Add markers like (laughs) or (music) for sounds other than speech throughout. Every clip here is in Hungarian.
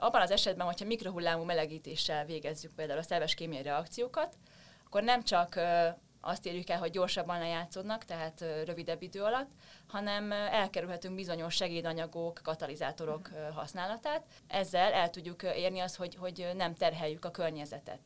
Abban az esetben, hogyha mikrohullámú melegítéssel végezzük például a szerves kémiai reakciókat, akkor nem csak azt érjük el, hogy gyorsabban lejátszódnak, tehát rövidebb idő alatt, hanem elkerülhetünk bizonyos segédanyagok, katalizátorok használatát. Ezzel el tudjuk érni azt, hogy, hogy nem terheljük a környezetet.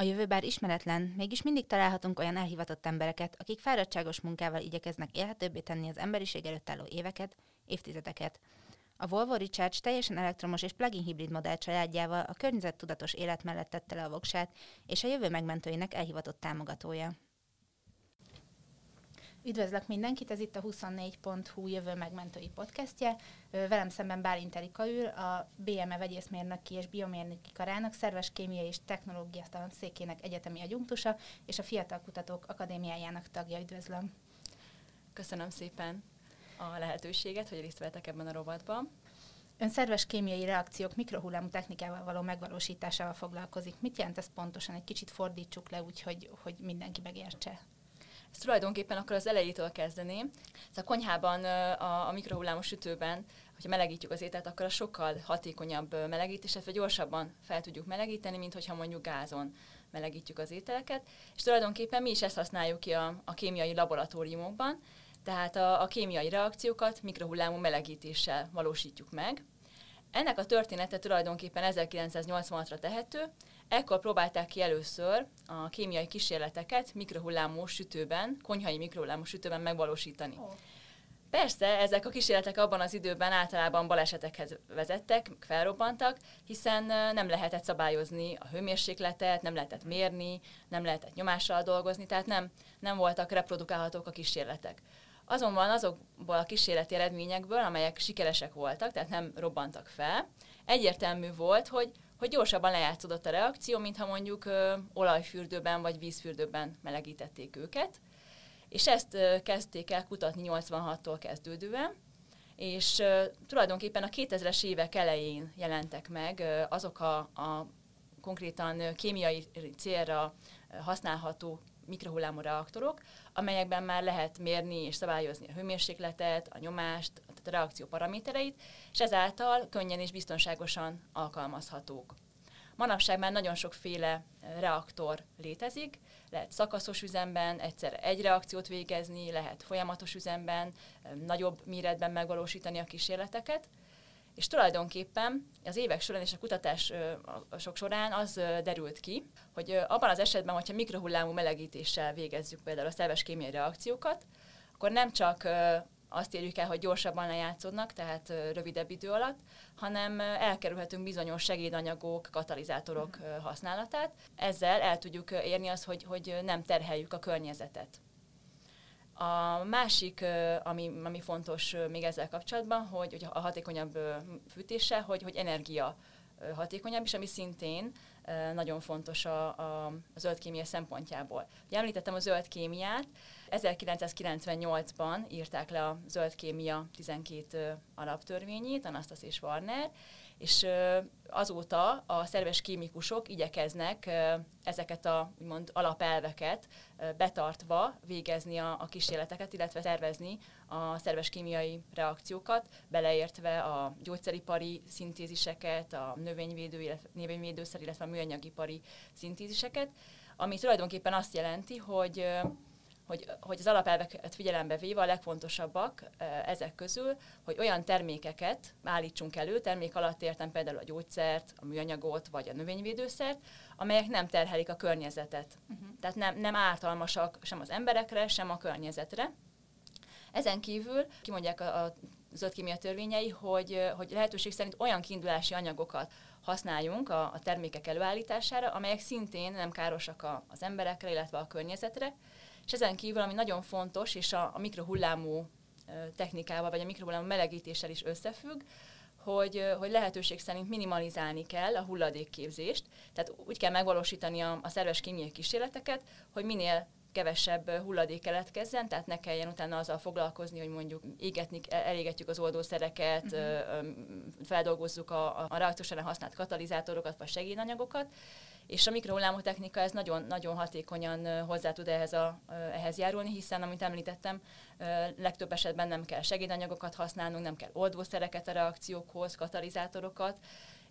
A jövő bár ismeretlen, mégis mindig találhatunk olyan elhivatott embereket, akik fáradtságos munkával igyekeznek élhetőbbé tenni az emberiség előtt álló éveket, évtizedeket. A Volvo Recharge teljesen elektromos és plug-in hibrid modell családjával a környezettudatos élet mellett tette le a voksát, és a jövő megmentőinek elhivatott támogatója. Üdvözlök mindenkit, ez itt a 24.hu jövő megmentői podcastje. Velem szemben Bálint Erika ül, a BME vegyészmérnöki és biomérnöki karának szerves kémia és technológia székének egyetemi agyunktusa, és a Fiatal Kutatók Akadémiájának tagja. Üdvözlöm! Köszönöm szépen a lehetőséget, hogy részt vettek ebben a rovatban. Ön szerves kémiai reakciók mikrohullámú technikával való megvalósításával foglalkozik. Mit jelent ez pontosan? Egy kicsit fordítsuk le úgy, hogy, hogy mindenki megértse. Ezt tulajdonképpen akkor az elejétől kezdeném. Szóval a konyhában, a, a mikrohullámos sütőben, hogyha melegítjük az ételt, akkor a sokkal hatékonyabb melegítés, illetve gyorsabban fel tudjuk melegíteni, mint hogyha mondjuk gázon melegítjük az ételeket. És tulajdonképpen mi is ezt használjuk ki a, a kémiai laboratóriumokban, tehát a, a kémiai reakciókat mikrohullámú melegítéssel valósítjuk meg. Ennek a története tulajdonképpen 1986-ra tehető, Ekkor próbálták ki először a kémiai kísérleteket mikrohullámú sütőben, konyhai mikrohullámú sütőben megvalósítani. Oh. Persze, ezek a kísérletek abban az időben általában balesetekhez vezettek, felrobbantak, hiszen nem lehetett szabályozni a hőmérsékletet, nem lehetett mérni, nem lehetett nyomással dolgozni, tehát nem, nem voltak reprodukálhatók a kísérletek. Azonban azokból a kísérleti eredményekből, amelyek sikeresek voltak, tehát nem robbantak fel, egyértelmű volt, hogy hogy gyorsabban lejátszódott a reakció, mintha mondjuk ö, olajfürdőben vagy vízfürdőben melegítették őket. És ezt ö, kezdték el kutatni 86-tól kezdődően, és ö, tulajdonképpen a 2000-es évek elején jelentek meg ö, azok a, a konkrétan kémiai célra használható mikrohullámú reaktorok, amelyekben már lehet mérni és szabályozni a hőmérsékletet, a nyomást, a reakció paramétereit, és ezáltal könnyen és biztonságosan alkalmazhatók. Manapság már nagyon sokféle reaktor létezik, lehet szakaszos üzemben egyszer egy reakciót végezni, lehet folyamatos üzemben, nagyobb méretben megvalósítani a kísérleteket, és tulajdonképpen az évek során és a kutatások során az derült ki, hogy abban az esetben, hogyha mikrohullámú melegítéssel végezzük például a szerves kémiai reakciókat, akkor nem csak azt érjük el, hogy gyorsabban lejátszódnak, tehát rövidebb idő alatt, hanem elkerülhetünk bizonyos segédanyagok, katalizátorok használatát. Ezzel el tudjuk érni azt, hogy, hogy nem terheljük a környezetet. A másik, ami, ami fontos még ezzel kapcsolatban, hogy, hogy a hatékonyabb fűtése, hogy, hogy energia hatékonyabb, és ami szintén nagyon fontos a, a, a zöld kémia szempontjából. Ugye említettem a zöld kémiát, 1998-ban írták le a zöld kémia 12 alaptörvényét, Anastas és Warner, és azóta a szerves kémikusok igyekeznek ezeket a úgymond alapelveket betartva végezni a, a kísérleteket, illetve tervezni a szerves kémiai reakciókat, beleértve a gyógyszeripari szintéziseket, a növényvédő, illetve, növényvédőszer, illetve a műanyagipari szintéziseket, ami tulajdonképpen azt jelenti, hogy hogy, hogy az alapelveket figyelembe véve a legfontosabbak ezek közül, hogy olyan termékeket állítsunk elő, termék alatt értem például a gyógyszert, a műanyagot vagy a növényvédőszert, amelyek nem terhelik a környezetet. Uh-huh. Tehát nem, nem ártalmasak sem az emberekre, sem a környezetre. Ezen kívül kimondják a, a zöld kémia törvényei, hogy, hogy lehetőség szerint olyan kiindulási anyagokat használjunk a, a termékek előállítására, amelyek szintén nem károsak a, az emberekre, illetve a környezetre, és ezen kívül, ami nagyon fontos, és a, a mikrohullámú technikával, vagy a mikrohullámú melegítéssel is összefügg, hogy, hogy lehetőség szerint minimalizálni kell a hulladékképzést, tehát úgy kell megvalósítani a, a szerves kémiai kísérleteket, hogy minél kevesebb hulladék keletkezzen, tehát ne kelljen utána azzal foglalkozni, hogy mondjuk égetni, elégetjük az oldószereket, uh-huh. feldolgozzuk a, a reaktor használt katalizátorokat vagy segédanyagokat, és a mikrohullámú technika ez nagyon, nagyon hatékonyan hozzá tud ehhez, a, ehhez járulni, hiszen, amit említettem, legtöbb esetben nem kell segédanyagokat használnunk, nem kell oldószereket a reakciókhoz, katalizátorokat,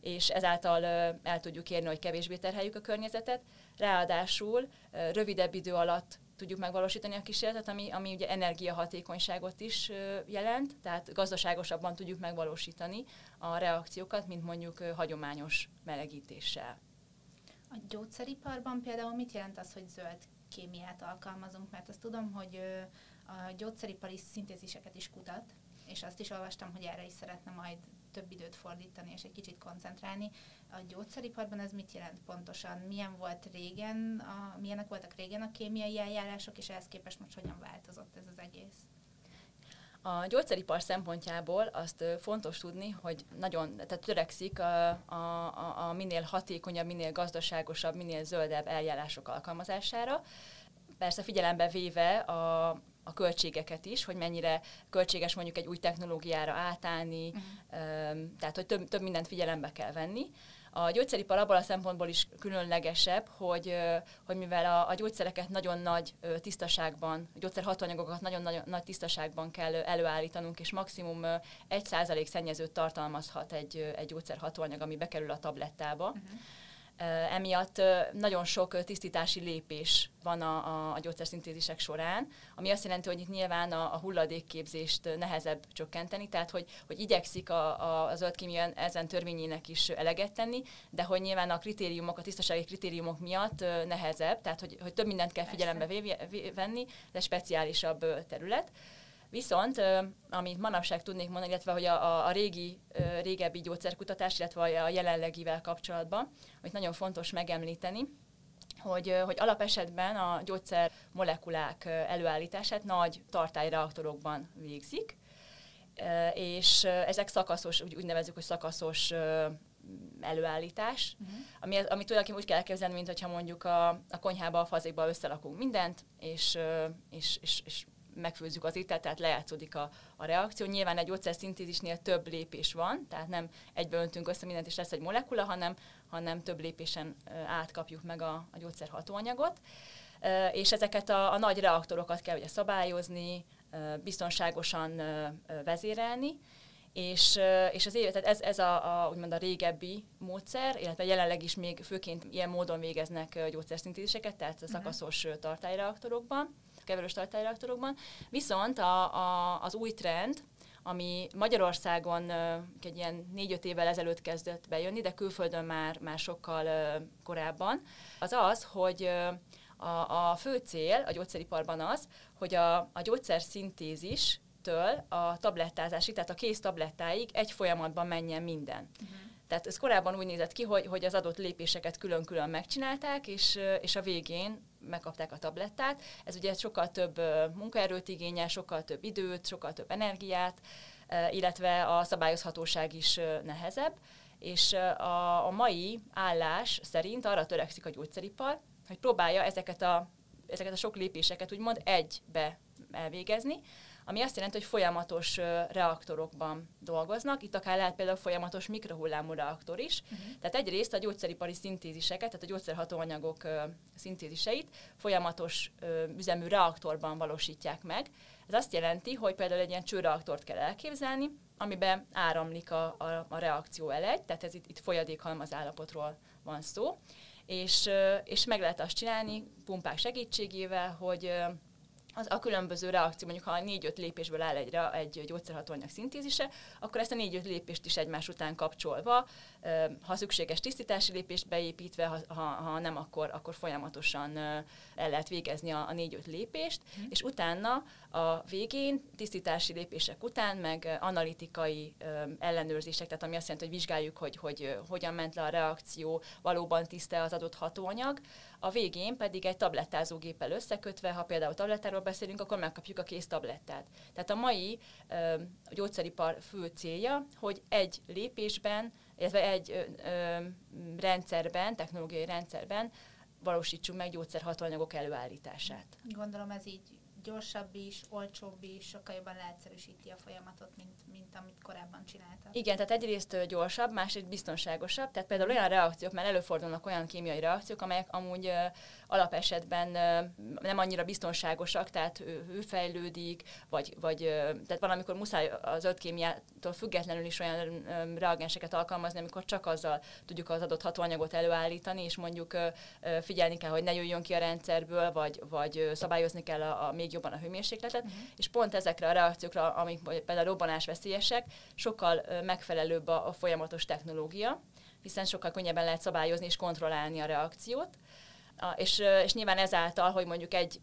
és ezáltal el tudjuk érni, hogy kevésbé terheljük a környezetet. Ráadásul rövidebb idő alatt tudjuk megvalósítani a kísérletet, ami, ami ugye energiahatékonyságot is jelent, tehát gazdaságosabban tudjuk megvalósítani a reakciókat, mint mondjuk hagyományos melegítéssel. A gyógyszeriparban például mit jelent az, hogy zöld kémiát alkalmazunk? Mert azt tudom, hogy a gyógyszeripari szintéziseket is kutat, és azt is olvastam, hogy erre is szeretne majd több időt fordítani és egy kicsit koncentrálni. A gyógyszeriparban ez mit jelent pontosan? Milyen volt régen, a, milyenek voltak régen a kémiai eljárások, és ehhez képest most hogyan változott ez az egész? A gyógyszeripar szempontjából azt fontos tudni, hogy nagyon tehát törekszik a, a, a, a minél hatékonyabb, minél gazdaságosabb, minél zöldebb eljárások alkalmazására. Persze figyelembe véve a, a költségeket is, hogy mennyire költséges mondjuk egy új technológiára átállni, uh-huh. tehát hogy több, több mindent figyelembe kell venni. A gyógyszeripar abban a szempontból is különlegesebb, hogy, hogy mivel a, a gyógyszereket nagyon nagy tisztaságban, a gyógyszerhatóanyagokat nagyon nagy, nagy tisztaságban kell előállítanunk, és maximum 1% szennyezőt tartalmazhat egy, egy gyógyszerhatóanyag, ami bekerül a tablettába. Uh-huh Emiatt nagyon sok tisztítási lépés van a, a, a gyógyszerszintézisek során, ami azt jelenti, hogy itt nyilván a, a hulladékképzést nehezebb csökkenteni, tehát hogy, hogy igyekszik a, a, a zöld kémia ezen törvényének is eleget tenni, de hogy nyilván a kritériumok, a tisztasági kritériumok miatt nehezebb, tehát hogy, hogy több mindent kell figyelembe venni, de speciálisabb terület. Viszont, amit manapság tudnék mondani, illetve hogy a, a, régi, régebbi gyógyszerkutatás, illetve a jelenlegivel kapcsolatban, amit nagyon fontos megemlíteni, hogy, hogy alapesetben a gyógyszer molekulák előállítását nagy tartályreaktorokban végzik, és ezek szakaszos, úgy, úgy nevezzük, hogy szakaszos előállítás, uh-huh. ami, ami tulajdonképpen úgy kell elképzelni, mint hogyha mondjuk a, a konyhába, a fazékba összelakunk mindent, és, és, és, és megfőzzük az ételt, tehát lejátszódik a, a reakció. Nyilván egy gyógyszerszintézisnél több lépés van, tehát nem egybe öntünk össze mindent, és lesz egy molekula, hanem, hanem több lépésen átkapjuk meg a, a gyógyszer hatóanyagot. És ezeket a, a nagy reaktorokat kell ugye szabályozni, biztonságosan vezérelni, és, és az év, tehát ez, ez a, a, úgymond a régebbi módszer, illetve jelenleg is még főként ilyen módon végeznek gyógyszerszintéziseket, tehát a mhm. szakaszos tartályreaktorokban keverős tartályreaktorokban. Viszont a, a, az új trend, ami Magyarországon egy ilyen négy-öt évvel ezelőtt kezdett bejönni, de külföldön már, már sokkal korábban, az az, hogy a, a fő cél a gyógyszeriparban az, hogy a, a gyógyszer szintézis től a tablettázásig, tehát a kész tablettáig egy folyamatban menjen minden. Uh-huh. Tehát ez korábban úgy nézett ki, hogy, hogy az adott lépéseket külön-külön megcsinálták, és, és a végén megkapták a tablettát. Ez ugye sokkal több munkaerőt igényel, sokkal több időt, sokkal több energiát, illetve a szabályozhatóság is nehezebb. És a, a mai állás szerint arra törekszik a gyógyszeripar, hogy próbálja ezeket a, ezeket a sok lépéseket úgymond egybe elvégezni, ami azt jelenti, hogy folyamatos reaktorokban dolgoznak. Itt akár lehet például folyamatos mikrohullámú reaktor is. Uh-huh. Tehát egyrészt a gyógyszeripari szintéziseket, tehát a gyógyszerhatóanyagok szintéziseit folyamatos üzemű reaktorban valósítják meg. Ez azt jelenti, hogy például egy ilyen csőreaktort kell elképzelni, amiben áramlik a, a, a reakció elegy, tehát ez itt, itt folyadékhalmaz állapotról van szó, és, és meg lehet azt csinálni pumpák segítségével, hogy az a különböző reakció, mondjuk ha négy-öt lépésből áll egy, egy gyógyszerhatóanyag szintézise, akkor ezt a négy-öt lépést is egymás után kapcsolva, ha szükséges tisztítási lépést beépítve, ha, ha, ha nem, akkor, akkor folyamatosan el lehet végezni a, a négy-öt lépést, mm. és utána a végén, tisztítási lépések után, meg analitikai ellenőrzések, tehát ami azt jelenti, hogy vizsgáljuk, hogy, hogy hogyan ment le a reakció, valóban tiszta az adott hatóanyag, a végén pedig egy tablettázógéppel összekötve, ha például tablettáról beszélünk, akkor megkapjuk a kész tablettát. Tehát a mai gyógyszeripar fő célja, hogy egy lépésben, illetve egy ö, ö, rendszerben, technológiai rendszerben valósítsunk meg gyógyszerhatóanyagok előállítását. Gondolom ez így gyorsabb is, olcsóbb is, sokkal jobban leegyszerűsíti a folyamatot, mint, mint amit korábban csináltak. Igen, tehát egyrészt gyorsabb, másrészt biztonságosabb. Tehát például olyan reakciók, mert előfordulnak olyan kémiai reakciók, amelyek amúgy alapesetben nem annyira biztonságosak, tehát ő, ő fejlődik, vagy, vagy tehát valamikor muszáj az ötkémiától függetlenül is olyan reagenseket alkalmazni, amikor csak azzal tudjuk az adott hatóanyagot előállítani, és mondjuk figyelni kell, hogy ne jöjjön ki a rendszerből, vagy, vagy szabályozni kell a, a még jobban a hőmérsékletet, uh-huh. és pont ezekre a reakciókra, amik például robbanás veszélyesek, sokkal megfelelőbb a, a folyamatos technológia, hiszen sokkal könnyebben lehet szabályozni és kontrollálni a reakciót. És, és nyilván ezáltal, hogy mondjuk egy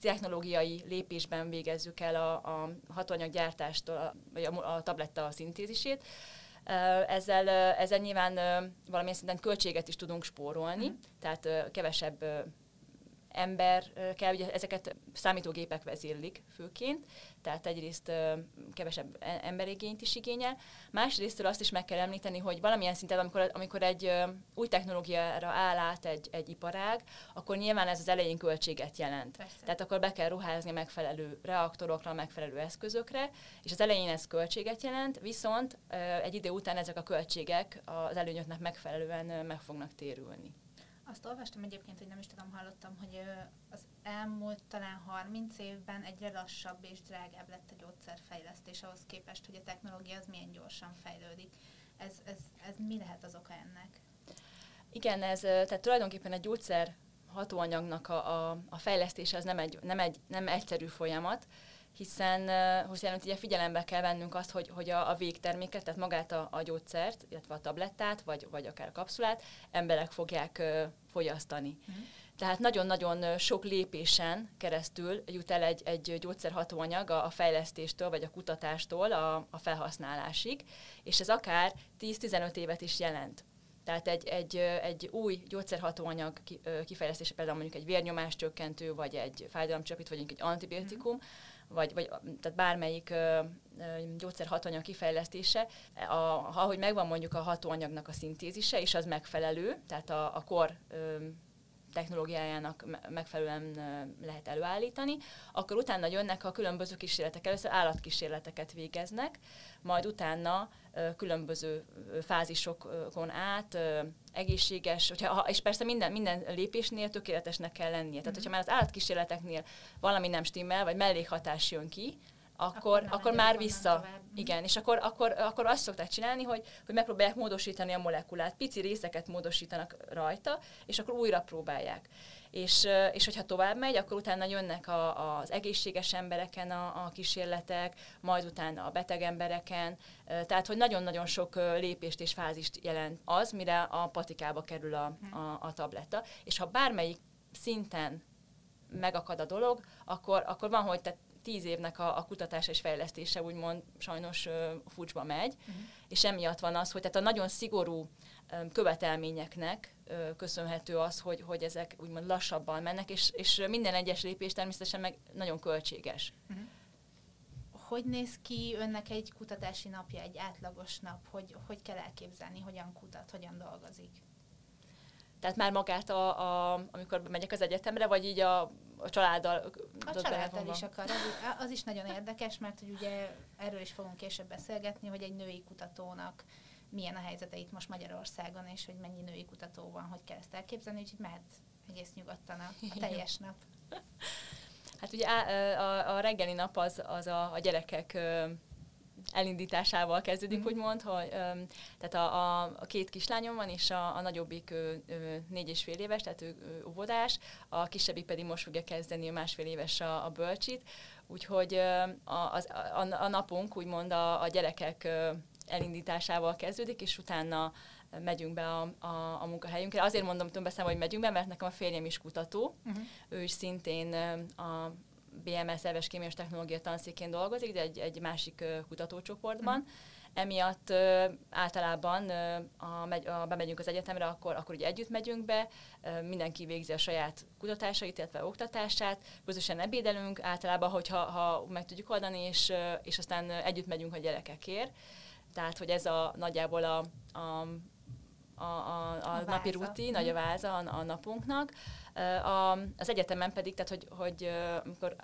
technológiai lépésben végezzük el a, a hatóanyaggyártástól, vagy a, a tabletta szintézisét, ezzel, ezzel nyilván valamilyen szinten költséget is tudunk spórolni, mm. tehát kevesebb ember kell, ugye ezeket számítógépek vezérlik főként, tehát egyrészt kevesebb e-, emberigényt is igényel. Másrészt azt is meg kell említeni, hogy valamilyen szinten, amikor, amikor egy új technológiára áll át egy, egy iparág, akkor nyilván ez az elején költséget jelent. Persze. Tehát akkor be kell ruházni megfelelő reaktorokra, megfelelő eszközökre, és az elején ez költséget jelent, viszont egy idő után ezek a költségek az előnyöknek megfelelően meg fognak térülni. Azt olvastam egyébként, hogy nem is tudom, hallottam, hogy az elmúlt talán 30 évben egyre lassabb és drágább lett a gyógyszerfejlesztés ahhoz képest, hogy a technológia az milyen gyorsan fejlődik. Ez, ez, ez mi lehet az oka ennek? Igen, ez tehát tulajdonképpen egy gyógyszer hatóanyagnak a, a, a fejlesztése az nem egy, nem, egy, nem egyszerű folyamat, hiszen, hiszen ugye figyelembe kell vennünk azt, hogy, hogy a, a végterméket, tehát magát a, a gyógyszert, illetve a tablettát, vagy, vagy akár a kapszulát emberek fogják fogyasztani. Uh-huh. Tehát nagyon-nagyon sok lépésen keresztül jut el egy, egy gyógyszerhatóanyag a, a fejlesztéstől vagy a kutatástól a, a felhasználásig, és ez akár 10-15 évet is jelent. Tehát egy, egy, egy új gyógyszerhatóanyag kifejlesztése, például mondjuk egy vérnyomás csökkentő, vagy egy fájdalomcsapít, vagy egy antibiotikum, uh-huh vagy, vagy tehát bármelyik ö, ö, gyógyszer hatóanyag kifejlesztése, a, ahogy megvan mondjuk a hatóanyagnak a szintézise, és az megfelelő, tehát a, a kor technológiájának megfelelően lehet előállítani, akkor utána jönnek a különböző kísérletek. Először állatkísérleteket végeznek, majd utána különböző fázisokon át egészséges, hogyha, és persze minden, minden lépésnél tökéletesnek kell lennie. Tehát, mhm. hogyha már az állatkísérleteknél valami nem stimmel, vagy mellékhatás jön ki, akkor, akkor, akkor már vissza. Tovább. Igen, és akkor, akkor, akkor azt szokták csinálni, hogy, hogy megpróbálják módosítani a molekulát, pici részeket módosítanak rajta, és akkor újra próbálják. És, és hogyha tovább megy, akkor utána jönnek a, az egészséges embereken a, a kísérletek, majd utána a beteg embereken, tehát hogy nagyon-nagyon sok lépést és fázist jelent az, mire a patikába kerül a, a, a tabletta, és ha bármelyik szinten megakad a dolog, akkor, akkor van, hogy te tíz évnek a, a kutatás és fejlesztése úgymond sajnos uh, fucsba megy, uh-huh. és emiatt van az, hogy tehát a nagyon szigorú um, követelményeknek uh, köszönhető az, hogy, hogy ezek úgymond lassabban mennek, és, és minden egyes lépés természetesen meg nagyon költséges. Uh-huh. Hogy néz ki önnek egy kutatási napja, egy átlagos nap? Hogy, hogy kell elképzelni, hogyan kutat, hogyan dolgozik? Tehát már magát, a, a, amikor megyek az egyetemre, vagy így a a családdal. A családdal is akar. Az, az is nagyon érdekes, mert hogy ugye erről is fogunk később beszélgetni, hogy egy női kutatónak milyen a helyzete itt most Magyarországon, és hogy mennyi női kutató van, hogy kell ezt elképzelni, úgyhogy mehet egész nyugodtan a, a teljes nap. Hát ugye a, a, a reggeli nap az, az a, a gyerekek elindításával kezdődik, mm. úgymond, hogy öm, tehát a, a, a két kislányom van, és a, a nagyobbik ő, ő, négy és fél éves, tehát ő, ő óvodás, a kisebbik pedig most fogja kezdeni a másfél éves a, a bölcsit, úgyhogy a, a, a, a napunk úgymond a, a gyerekek elindításával kezdődik, és utána megyünk be a, a, a munkahelyünkre. Azért mondom többeszem, hogy megyünk be, mert nekem a férjem is kutató, uh-huh. ő is szintén a BMS szerves kémiás technológia tanszékén dolgozik, de egy, egy másik kutatócsoportban. Mm. Emiatt ö, általában ö, a, megy, a, bemegyünk az egyetemre, akkor, akkor ugye együtt megyünk be, ö, mindenki végzi a saját kutatásait, illetve oktatását, közösen ebédelünk, általában, hogyha ha meg tudjuk oldani, és, ö, és aztán együtt megyünk a gyerekekért. Tehát, hogy ez a nagyjából a, a a, a, a, a napi rutin, nagy a mhm. váza a, a napunknak. A, az egyetemen pedig, tehát hogy, hogy amikor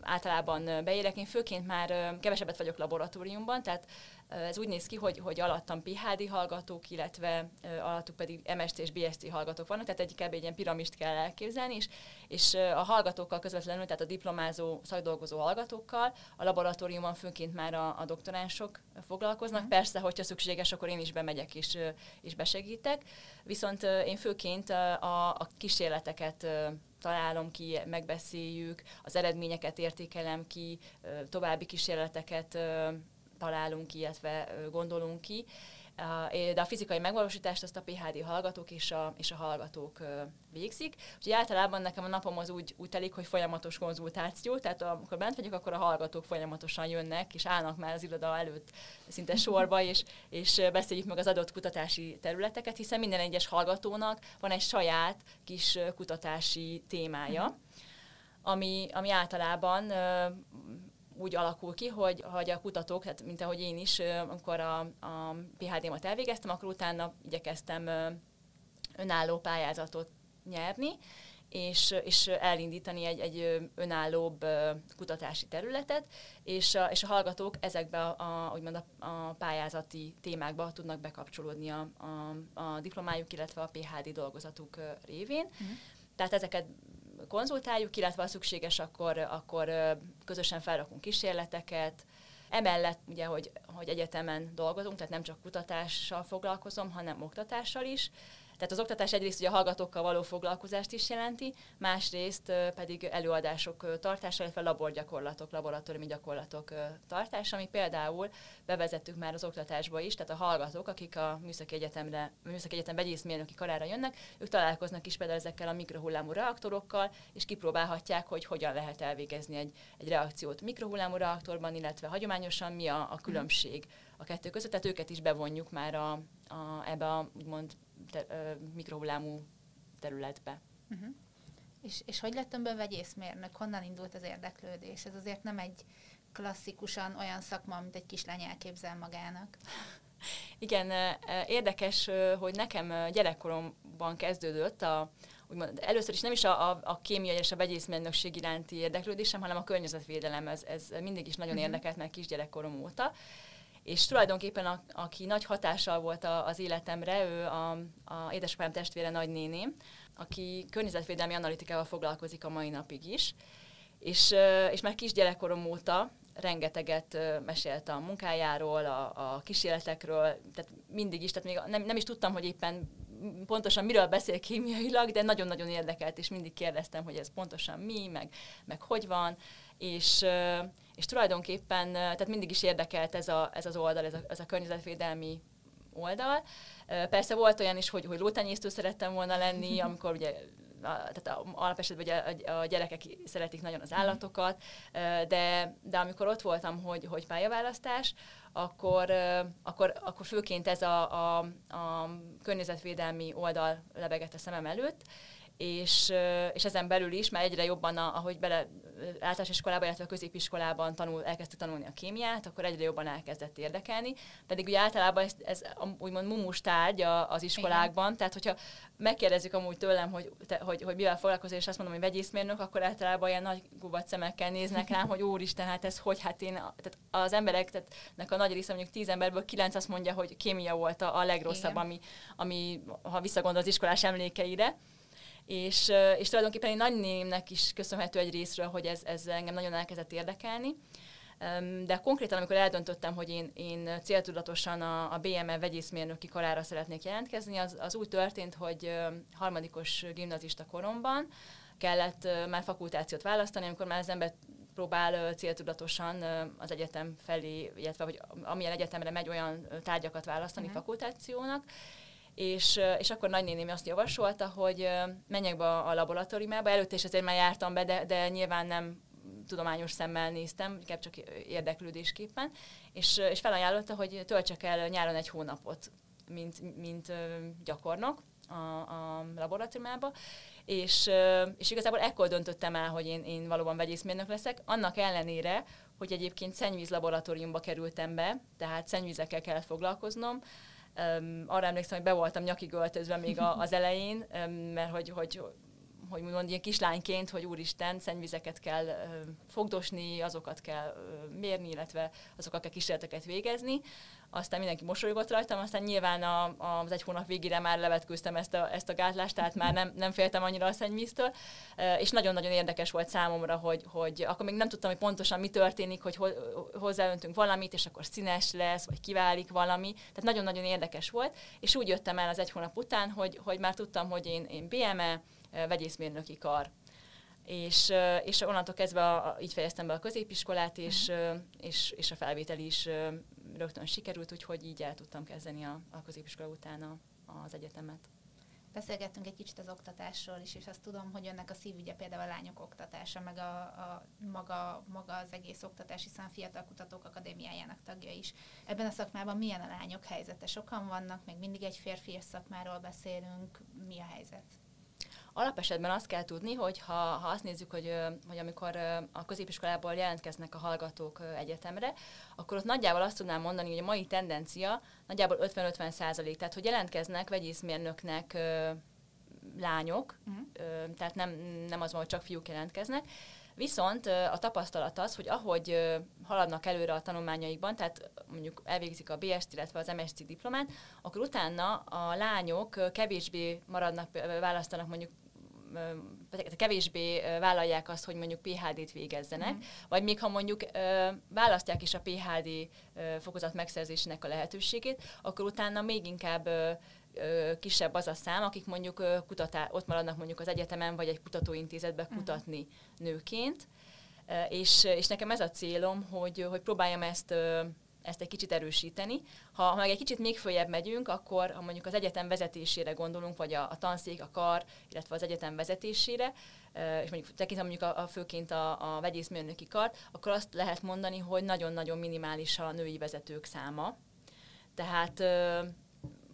általában beérek, én főként már kevesebbet vagyok laboratóriumban, tehát ez úgy néz ki, hogy, hogy alattam PHD hallgatók, illetve alattuk pedig MST és BSC hallgatók vannak, tehát egy kb. egy ilyen piramist kell elképzelni, és, és a hallgatókkal közvetlenül, tehát a diplomázó, szakdolgozó hallgatókkal a laboratóriumban főként már a, a doktoránsok foglalkoznak. Uh-huh. Persze, hogyha szükséges, akkor én is bemegyek és, és besegítek. Viszont én főként a, a kísérleteket találom ki, megbeszéljük, az eredményeket értékelem ki, további kísérleteket találunk ki, illetve gondolunk ki. De a fizikai megvalósítást azt a PHD hallgatók és a, és a hallgatók végzik. Úgyhogy általában nekem a napom az úgy, úgy telik, hogy folyamatos konzultáció, tehát amikor bent vagyok, akkor a hallgatók folyamatosan jönnek, és állnak már az iroda előtt szinte sorba, (laughs) és, és beszéljük meg az adott kutatási területeket, hiszen minden egyes hallgatónak van egy saját kis kutatási témája, mhm. ami, ami általában úgy alakul ki, hogy, hogy a kutatók, tehát mint ahogy én is, amikor a, a PHD-mat elvégeztem, akkor utána igyekeztem önálló pályázatot nyerni, és, és elindítani egy, egy önállóbb kutatási területet, és a, és a hallgatók ezekbe a, úgymond a, a pályázati témákba tudnak bekapcsolódni a, a, a diplomájuk, illetve a PHD dolgozatuk révén. Mm. Tehát ezeket konzultáljuk, illetve ha szükséges, akkor, akkor közösen felrakunk kísérleteket. Emellett ugye, hogy, hogy egyetemen dolgozunk, tehát nem csak kutatással foglalkozom, hanem oktatással is, tehát az oktatás egyrészt ugye a hallgatókkal való foglalkozást is jelenti, másrészt pedig előadások tartása, illetve laborgyakorlatok, laboratóriumi gyakorlatok tartása, ami például bevezettük már az oktatásba is, tehát a hallgatók, akik a Műszaki Egyetemre, a Műszaki Egyetem vegyészmérnöki karára jönnek, ők találkoznak is például ezekkel a mikrohullámú reaktorokkal, és kipróbálhatják, hogy hogyan lehet elvégezni egy, egy reakciót mikrohullámú reaktorban, illetve hagyományosan mi a, a különbség a kettő között, tehát őket is bevonjuk már a, a, ebbe a úgymond te, ö, mikrohullámú területbe. Uh-huh. És, és hogy lettem be vegyészmérnök? Honnan indult az érdeklődés? Ez azért nem egy klasszikusan olyan szakma, mint egy kislány elképzel magának. (laughs) Igen, érdekes, hogy nekem gyerekkoromban kezdődött a, úgymond, először is nem is a, a, a kémia és a vegyészmérnökség iránti érdeklődésem, hanem a környezetvédelem, ez, ez mindig is nagyon uh-huh. érdekelt meg kisgyerekkorom óta és tulajdonképpen a, aki nagy hatással volt a, az életemre, ő a, a édesapám testvére nagynéni, aki környezetvédelmi analitikával foglalkozik a mai napig is, és, és már kisgyerekkorom óta rengeteget mesélte a munkájáról, a, a kísérletekről, tehát mindig is, tehát még nem, nem is tudtam, hogy éppen pontosan miről beszél kémiailag, de nagyon-nagyon érdekelt, és mindig kérdeztem, hogy ez pontosan mi, meg, meg hogy van, és, és tulajdonképpen tehát mindig is érdekelt ez, a, ez az oldal, ez a, ez a környezetvédelmi oldal. Persze volt olyan is, hogy, hogy lótenyésztő szerettem volna lenni, (laughs) amikor ugye tehát alapesetben ugye a gyerekek szeretik nagyon az állatokat, de, de amikor ott voltam, hogy, hogy pályaválasztás, akkor, akkor, akkor főként ez a, a, a környezetvédelmi oldal lebegett a szemem előtt, és, és ezen belül is már egyre jobban, ahogy bele általános iskolában, illetve a középiskolában tanul, elkezdte tanulni a kémiát, akkor egyre jobban elkezdett érdekelni. Pedig ugye általában ez, ez úgymond mumus tárgy az iskolákban, Igen. tehát hogyha megkérdezzük amúgy tőlem, hogy, te, hogy, hogy mivel foglalkozol, és azt mondom, hogy vegyészmérnök, akkor általában ilyen nagy gubat szemekkel néznek rám, hogy úristen, hát ez hogy, hát én, tehát az emberek, tehát a nagy része mondjuk tíz emberből kilenc azt mondja, hogy kémia volt a, a legrosszabb, ami, ami, ha visszagondol az iskolás emlékeire és, és tulajdonképpen én nagynémnek is köszönhető egy részről, hogy ez, ez engem nagyon elkezdett érdekelni. De konkrétan, amikor eldöntöttem, hogy én, én céltudatosan a, a BME vegyészmérnöki karára szeretnék jelentkezni, az, az úgy történt, hogy harmadikos gimnazista koromban kellett már fakultációt választani, amikor már az ember próbál céltudatosan az egyetem felé, illetve hogy amilyen egyetemre megy olyan tárgyakat választani uh-huh. fakultációnak, és, és akkor nagynéném azt javasolta, hogy menjek be a laboratóriumába, előtte is azért már jártam be, de, de nyilván nem tudományos szemmel néztem, inkább csak érdeklődésképpen, és, és felajánlotta, hogy töltsek el nyáron egy hónapot, mint, mint gyakornok a, a laboratóriumába, és, és igazából ekkor döntöttem el, hogy én, én valóban vegyészmérnök leszek, annak ellenére, hogy egyébként szennyvíz laboratóriumba kerültem be, tehát szennyvízekkel kellett foglalkoznom, Um, arra emlékszem, hogy be voltam nyakig öltözve még a, az elején, mert hogy, hogy hogy mondjam, ilyen kislányként, hogy úristen, szennyvizeket kell fogdosni, azokat kell mérni, illetve azokat kell kísérleteket végezni. Aztán mindenki mosolygott rajtam, aztán nyilván a, a, az egy hónap végére már levetkőztem ezt a, ezt a gátlást, tehát már nem, nem féltem annyira a szennyvíztől, és nagyon-nagyon érdekes volt számomra, hogy, hogy akkor még nem tudtam, hogy pontosan mi történik, hogy ho, hozzáöntünk valamit, és akkor színes lesz, vagy kiválik valami. Tehát nagyon-nagyon érdekes volt, és úgy jöttem el az egy hónap után, hogy, hogy már tudtam, hogy én, én BME, vegyészmérnöki kar. És, és onnantól kezdve a, így fejeztem be a középiskolát, és, uh-huh. és, és a felvétel is rögtön sikerült, úgyhogy így el tudtam kezdeni a, a középiskola után a, az egyetemet. Beszélgettünk egy kicsit az oktatásról is, és azt tudom, hogy önnek a szívügye például a lányok oktatása, meg a, a maga, maga az egész oktatás, hiszen a Fiatal Kutatók Akadémiájának tagja is. Ebben a szakmában milyen a lányok helyzete? Sokan vannak, még mindig egy férfi szakmáról beszélünk. Mi a helyzet? Alapesetben azt kell tudni, hogy ha, ha azt nézzük, hogy, hogy amikor a középiskolából jelentkeznek a hallgatók egyetemre, akkor ott nagyjából azt tudnám mondani, hogy a mai tendencia nagyjából 50-50 százalék, tehát hogy jelentkeznek vegyészmérnöknek lányok, uh-huh. tehát nem, nem az van, hogy csak fiúk jelentkeznek, Viszont a tapasztalat az, hogy ahogy haladnak előre a tanulmányaikban, tehát mondjuk elvégzik a BST, illetve az MSC diplomát, akkor utána a lányok kevésbé maradnak, választanak mondjuk kevésbé vállalják azt, hogy mondjuk PHD-t végezzenek, mm. vagy még ha mondjuk választják is a PHD fokozat megszerzésének a lehetőségét, akkor utána még inkább kisebb az a szám, akik mondjuk kutatá, ott maradnak mondjuk az egyetemen, vagy egy kutatóintézetben mm. kutatni nőként. És, és nekem ez a célom, hogy, hogy próbáljam ezt ezt egy kicsit erősíteni. Ha, ha meg egy kicsit még följebb megyünk, akkor ha mondjuk az egyetem vezetésére gondolunk, vagy a, a tanszék, a kar, illetve az egyetem vezetésére, és mondjuk tekintem mondjuk a, a főként a, a vegyészmérnöki kar, akkor azt lehet mondani, hogy nagyon-nagyon minimális a női vezetők száma. Tehát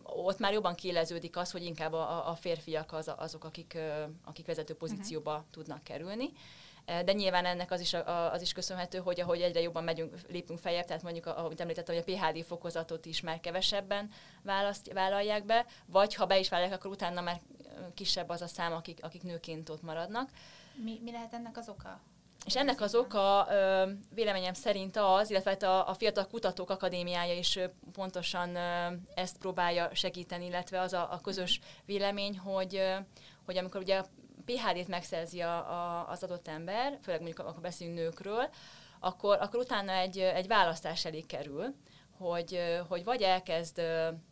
ott már jobban kiéleződik az, hogy inkább a, a férfiak az, azok, akik, akik vezető pozícióba uh-huh. tudnak kerülni. De nyilván ennek az is, az is köszönhető, hogy ahogy egyre jobban megyünk, lépünk feljebb, tehát mondjuk, ahogy említettem, hogy a PHD fokozatot is már kevesebben választ, vállalják be, vagy ha be is vállalják, akkor utána már kisebb az a szám, akik, akik nőként ott maradnak. Mi, mi lehet ennek az oka? És ennek az oka véleményem szerint az, illetve hát a, a Fiatal Kutatók Akadémiája is pontosan ezt próbálja segíteni, illetve az a, a közös vélemény, hogy, hogy amikor ugye a PHD-t megszerzi a, a, az adott ember, főleg mondjuk akkor beszélünk nőkről, akkor, akkor utána egy, egy választás elé kerül, hogy, hogy vagy elkezd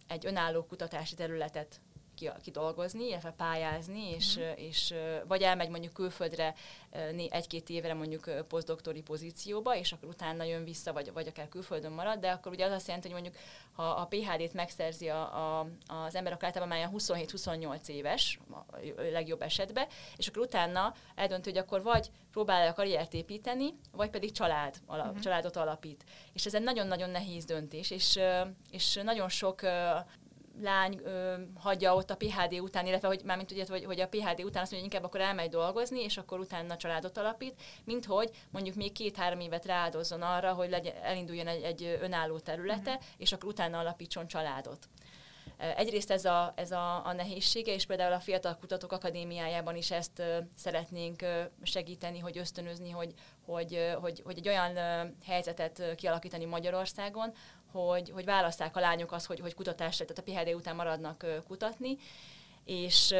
egy önálló kutatási területet kidolgozni, illetve pályázni, és, uh-huh. és vagy elmegy mondjuk külföldre egy-két évre mondjuk posztdoktori pozícióba, és akkor utána jön vissza, vagy, vagy akár külföldön marad, de akkor ugye az azt jelenti, hogy mondjuk ha a PHD-t megszerzi a, a, az ember, akkor általában már 27-28 éves, a legjobb esetben, és akkor utána eldöntő, hogy akkor vagy próbálja a karriert építeni, vagy pedig család, alap, uh-huh. családot alapít. És ez egy nagyon-nagyon nehéz döntés, és, és nagyon sok lány ö, hagyja ott a PHD után, illetve hogy mármint ugye, hogy, hogy a PHD után azt mondja, hogy inkább akkor elmegy dolgozni, és akkor utána családot alapít, mint hogy mondjuk még két-három évet rááldozzon arra, hogy legyen, elinduljon egy, egy önálló területe, uh-huh. és akkor utána alapítson családot. Egyrészt ez a, ez a, a nehézsége, és például a Fiatal Kutatók Akadémiájában is ezt uh, szeretnénk uh, segíteni, hogy ösztönözni, hogy, hogy, uh, hogy, hogy egy olyan helyzetet kialakítani Magyarországon, hogy, hogy választák a lányok azt, hogy, hogy kutatásra, tehát a PHD után maradnak kutatni, és,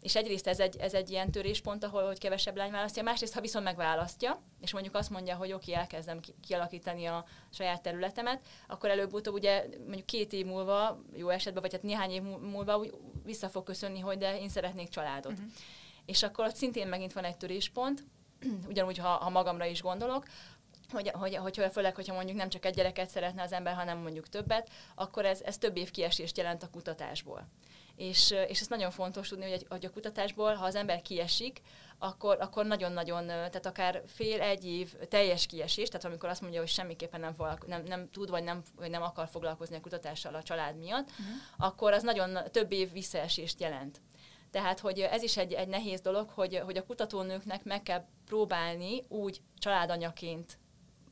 és egyrészt ez egy, ez egy ilyen töréspont, ahol hogy kevesebb lány választja, másrészt, ha viszont megválasztja, és mondjuk azt mondja, hogy oké, elkezdem kialakítani a saját területemet, akkor előbb-utóbb ugye mondjuk két év múlva, jó esetben, vagy hát néhány év múlva úgy vissza fog köszönni, hogy de én szeretnék családot. Uh-huh. És akkor ott szintén megint van egy töréspont, (clears throat) ugyanúgy, ha, ha magamra is gondolok, hogy, hogy, hogy főleg, hogyha mondjuk nem csak egy gyereket szeretne az ember, hanem mondjuk többet, akkor ez, ez több év kiesést jelent a kutatásból. És, és ez nagyon fontos tudni, hogy, hogy a kutatásból, ha az ember kiesik, akkor, akkor nagyon-nagyon, tehát akár fél, egy év teljes kiesés, tehát amikor azt mondja, hogy semmiképpen nem, nem, nem tud, vagy nem, vagy nem akar foglalkozni a kutatással a család miatt, uh-huh. akkor az nagyon több év visszaesést jelent. Tehát, hogy ez is egy, egy nehéz dolog, hogy, hogy a kutatónőknek meg kell próbálni úgy családanyaként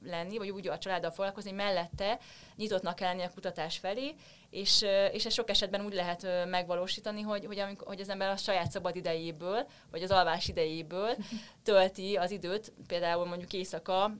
lenni, vagy úgy a családdal foglalkozni, mellette nyitottnak kell lenni a kutatás felé, és, és ez sok esetben úgy lehet megvalósítani, hogy, hogy, amikor, hogy az ember a saját szabad idejéből, vagy az alvás idejéből (laughs) tölti az időt, például mondjuk éjszaka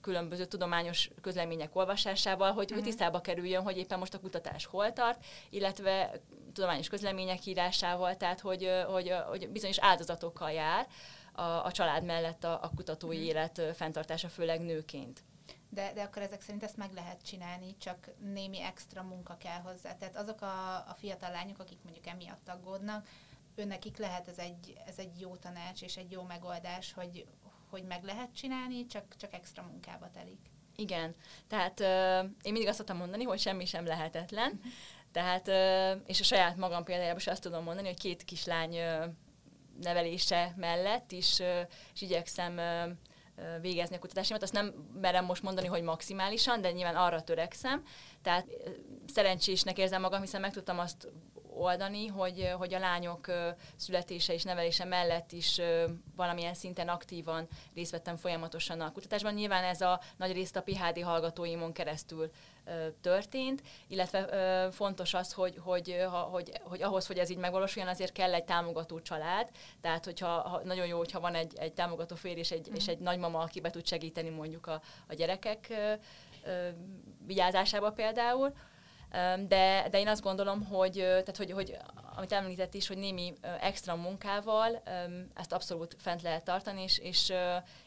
különböző tudományos közlemények olvasásával, hogy, uh-huh. tisztába kerüljön, hogy éppen most a kutatás hol tart, illetve tudományos közlemények írásával, tehát hogy, hogy, hogy bizonyos áldozatokkal jár a, a család mellett a, a kutatói uh-huh. élet fenntartása, főleg nőként. De, de akkor ezek szerint ezt meg lehet csinálni, csak némi extra munka kell hozzá. Tehát azok a, a fiatal lányok, akik mondjuk emiatt aggódnak, őnekik lehet ez egy, ez egy jó tanács és egy jó megoldás, hogy, hogy meg lehet csinálni, csak, csak extra munkába telik. Igen, tehát uh, én mindig azt szoktam mondani, hogy semmi sem lehetetlen, mhm. tehát, uh, és a saját magam példájában is azt tudom mondani, hogy két kislány uh, nevelése mellett is, is igyekszem végezni a kutatásimat. Azt nem merem most mondani, hogy maximálisan, de nyilván arra törekszem. Tehát szerencsésnek érzem magam, hiszen meg tudtam azt oldani, hogy, hogy a lányok születése és nevelése mellett is valamilyen szinten aktívan részt vettem folyamatosan a kutatásban. Nyilván ez a nagy részt a PHD hallgatóimon keresztül történt, illetve fontos az, hogy, hogy, hogy, hogy ahhoz, hogy ez így megvalósuljon, azért kell egy támogató család, tehát hogyha ha, nagyon jó, hogyha van egy, egy támogató férj és egy, mm. és egy nagymama, aki be tud segíteni mondjuk a, a gyerekek vigyázásába például, de, de én azt gondolom, hogy, tehát, hogy, hogy amit említett is, hogy némi extra munkával ezt abszolút fent lehet tartani, és, és,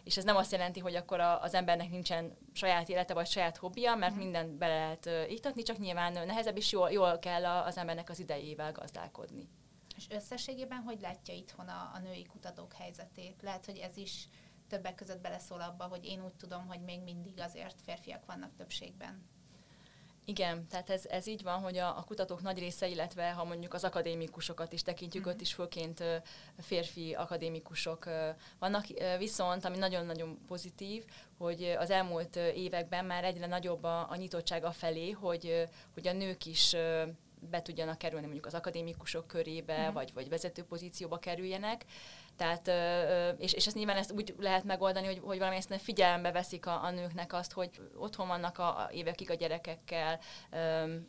és ez nem azt jelenti, hogy akkor az embernek nincsen saját élete vagy saját hobbija, mert mm. mindent bele lehet iktatni, csak nyilván nehezebb, és jól, jól kell az embernek az idejével gazdálkodni. És összességében hogy látja itthon a, a női kutatók helyzetét? Lehet, hogy ez is többek között beleszól abba, hogy én úgy tudom, hogy még mindig azért férfiak vannak többségben. Igen, tehát ez, ez így van, hogy a, a kutatók nagy része, illetve ha mondjuk az akadémikusokat is tekintjük, mm-hmm. ott is főként férfi akadémikusok vannak, viszont ami nagyon-nagyon pozitív, hogy az elmúlt években már egyre nagyobb a, a nyitottság felé, hogy, hogy a nők is be tudjanak kerülni mondjuk az akadémikusok körébe, mm-hmm. vagy, vagy vezető pozícióba kerüljenek. Tehát, és, és ezt nyilván ezt úgy lehet megoldani, hogy, hogy valamilyen szinten figyelembe veszik a, a nőknek azt, hogy otthon vannak a, a évekig a gyerekekkel,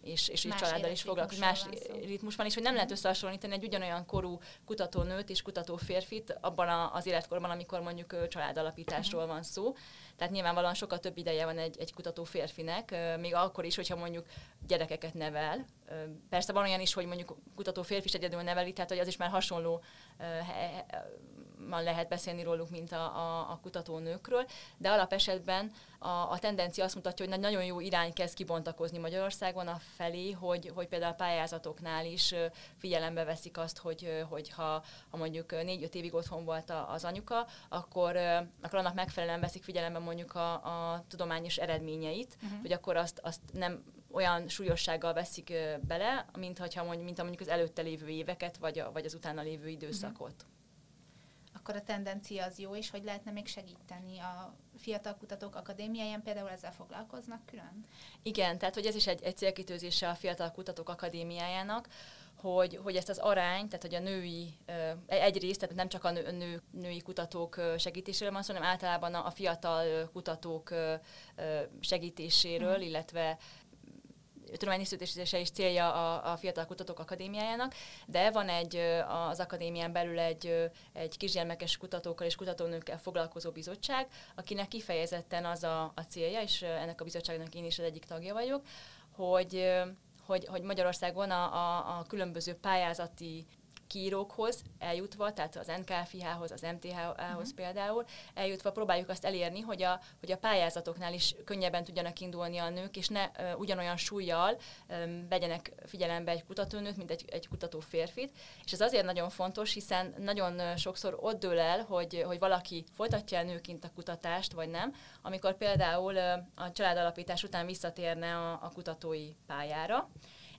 és, és más családdal is foglalkozik, más ritmus van, és hogy nem lehet összehasonlítani egy ugyanolyan korú kutatónőt és kutató férfit abban a, az életkorban, amikor mondjuk családalapításról van szó. Tehát nyilvánvalóan sokkal több ideje van egy, egy kutató férfinek, még akkor is, hogyha mondjuk gyerekeket nevel. Persze van olyan is, hogy mondjuk kutató férfi is egyedül neveli, tehát hogy az is már hasonló lehet beszélni róluk, mint a, a, a kutatónőkről, de alapesetben a, a tendencia azt mutatja, hogy nagyon jó irány kezd kibontakozni Magyarországon a felé, hogy, hogy például a pályázatoknál is figyelembe veszik azt, hogy, hogy ha, ha mondjuk négy-öt évig otthon volt az anyuka, akkor, akkor annak megfelelően veszik figyelembe mondjuk a, a tudományos eredményeit, uh-huh. hogy akkor azt, azt nem olyan súlyossággal veszik bele, mint, hogyha mondjuk, mint a mondjuk az előtte lévő éveket, vagy, a, vagy az utána lévő időszakot. Uh-huh akkor a tendencia az jó, és hogy lehetne még segíteni a fiatal kutatók akadémiáján, például ezzel foglalkoznak külön? Igen, tehát hogy ez is egy, egy célkitőzése a fiatal kutatók akadémiájának, hogy, hogy ezt az arány, tehát hogy a női, egyrészt, tehát nem csak a nő, nő, női kutatók segítéséről van szó, hanem általában a, a fiatal kutatók segítéséről, mm. illetve tudományinstitutése is célja a, a Fiatal Kutatók Akadémiájának, de van egy az akadémián belül egy, egy kisgyermekes kutatókkal és kutatónőkkel foglalkozó bizottság, akinek kifejezetten az a, a célja, és ennek a bizottságnak én is az egyik tagja vagyok, hogy hogy, hogy Magyarországon a, a, a különböző pályázati kiírókhoz eljutva, tehát az NKFIH-hoz, az MTH-hoz uh-huh. Mhm. például, eljutva próbáljuk azt elérni, hogy a, hogy a pályázatoknál is könnyebben tudjanak indulni a nők, és ne uh, ugyanolyan súlyjal um, vegyenek figyelembe egy kutatónőt, mint egy, egy kutató férfit. És ez azért nagyon fontos, hiszen nagyon sokszor ott dől el, hogy, hogy valaki folytatja el nőként a kutatást, vagy nem, amikor például uh, a családalapítás után visszatérne a, a kutatói pályára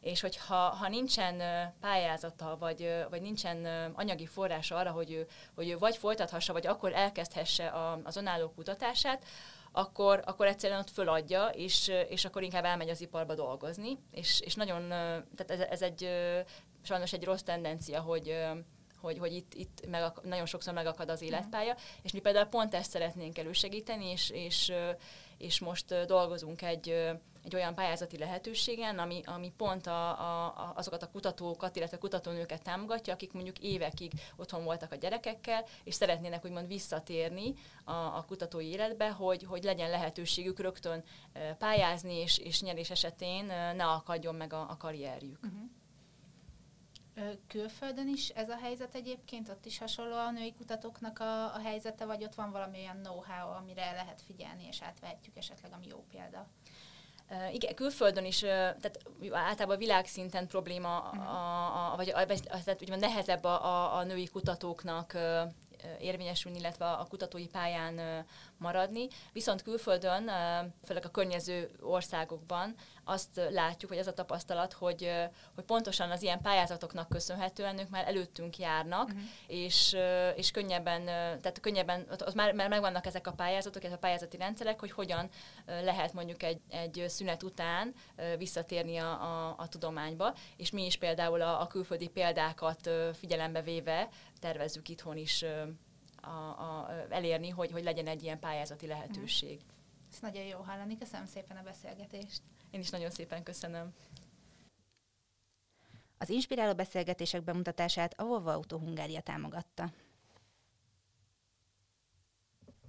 és hogyha ha nincsen pályázata, vagy, vagy nincsen anyagi forrása arra, hogy ő, hogy ő vagy folytathassa, vagy akkor elkezdhesse a, az önálló kutatását, akkor, akkor egyszerűen ott föladja, és, és akkor inkább elmegy az iparba dolgozni, és, és nagyon, tehát ez, ez egy sajnos egy rossz tendencia, hogy, hogy, hogy itt, itt meg, nagyon sokszor megakad az életpálya, és mi például pont ezt szeretnénk elősegíteni, és, és, és most dolgozunk egy, egy olyan pályázati lehetőségen, ami, ami pont a, a, azokat a kutatókat, illetve kutatónőket támogatja, akik mondjuk évekig otthon voltak a gyerekekkel, és szeretnének úgymond visszatérni a, a kutatói életbe, hogy, hogy legyen lehetőségük rögtön pályázni, és, és nyerés esetén ne akadjon meg a, a karrierjük. Uh-huh. Külföldön is ez a helyzet egyébként? Ott is hasonló a női kutatóknak a, a helyzete, vagy ott van valami olyan know-how, amire lehet figyelni, és átvehetjük esetleg, ami jó példa? Igen, külföldön is, tehát általában világszinten probléma, uh-huh. a, a, vagy, a, tehát ugye nehezebb a, a, a női kutatóknak érvényesülni, illetve a kutatói pályán maradni. Viszont külföldön, főleg a környező országokban azt látjuk, hogy ez a tapasztalat, hogy, hogy pontosan az ilyen pályázatoknak köszönhetően ők már előttünk járnak, uh-huh. és, és könnyebben, tehát könnyebben, ott, már, már megvannak ezek a pályázatok, ezek a pályázati rendszerek, hogy hogyan lehet mondjuk egy, egy szünet után visszatérni a, a, a tudományba, és mi is például a, a külföldi példákat figyelembe véve tervezzük itthon is a, a, elérni, hogy, hogy legyen egy ilyen pályázati lehetőség. Uh-huh. Ez nagyon jó hallani, köszönöm szépen a beszélgetést. Én is nagyon szépen köszönöm. Az inspiráló beszélgetések bemutatását a Volvo Auto Hungária támogatta.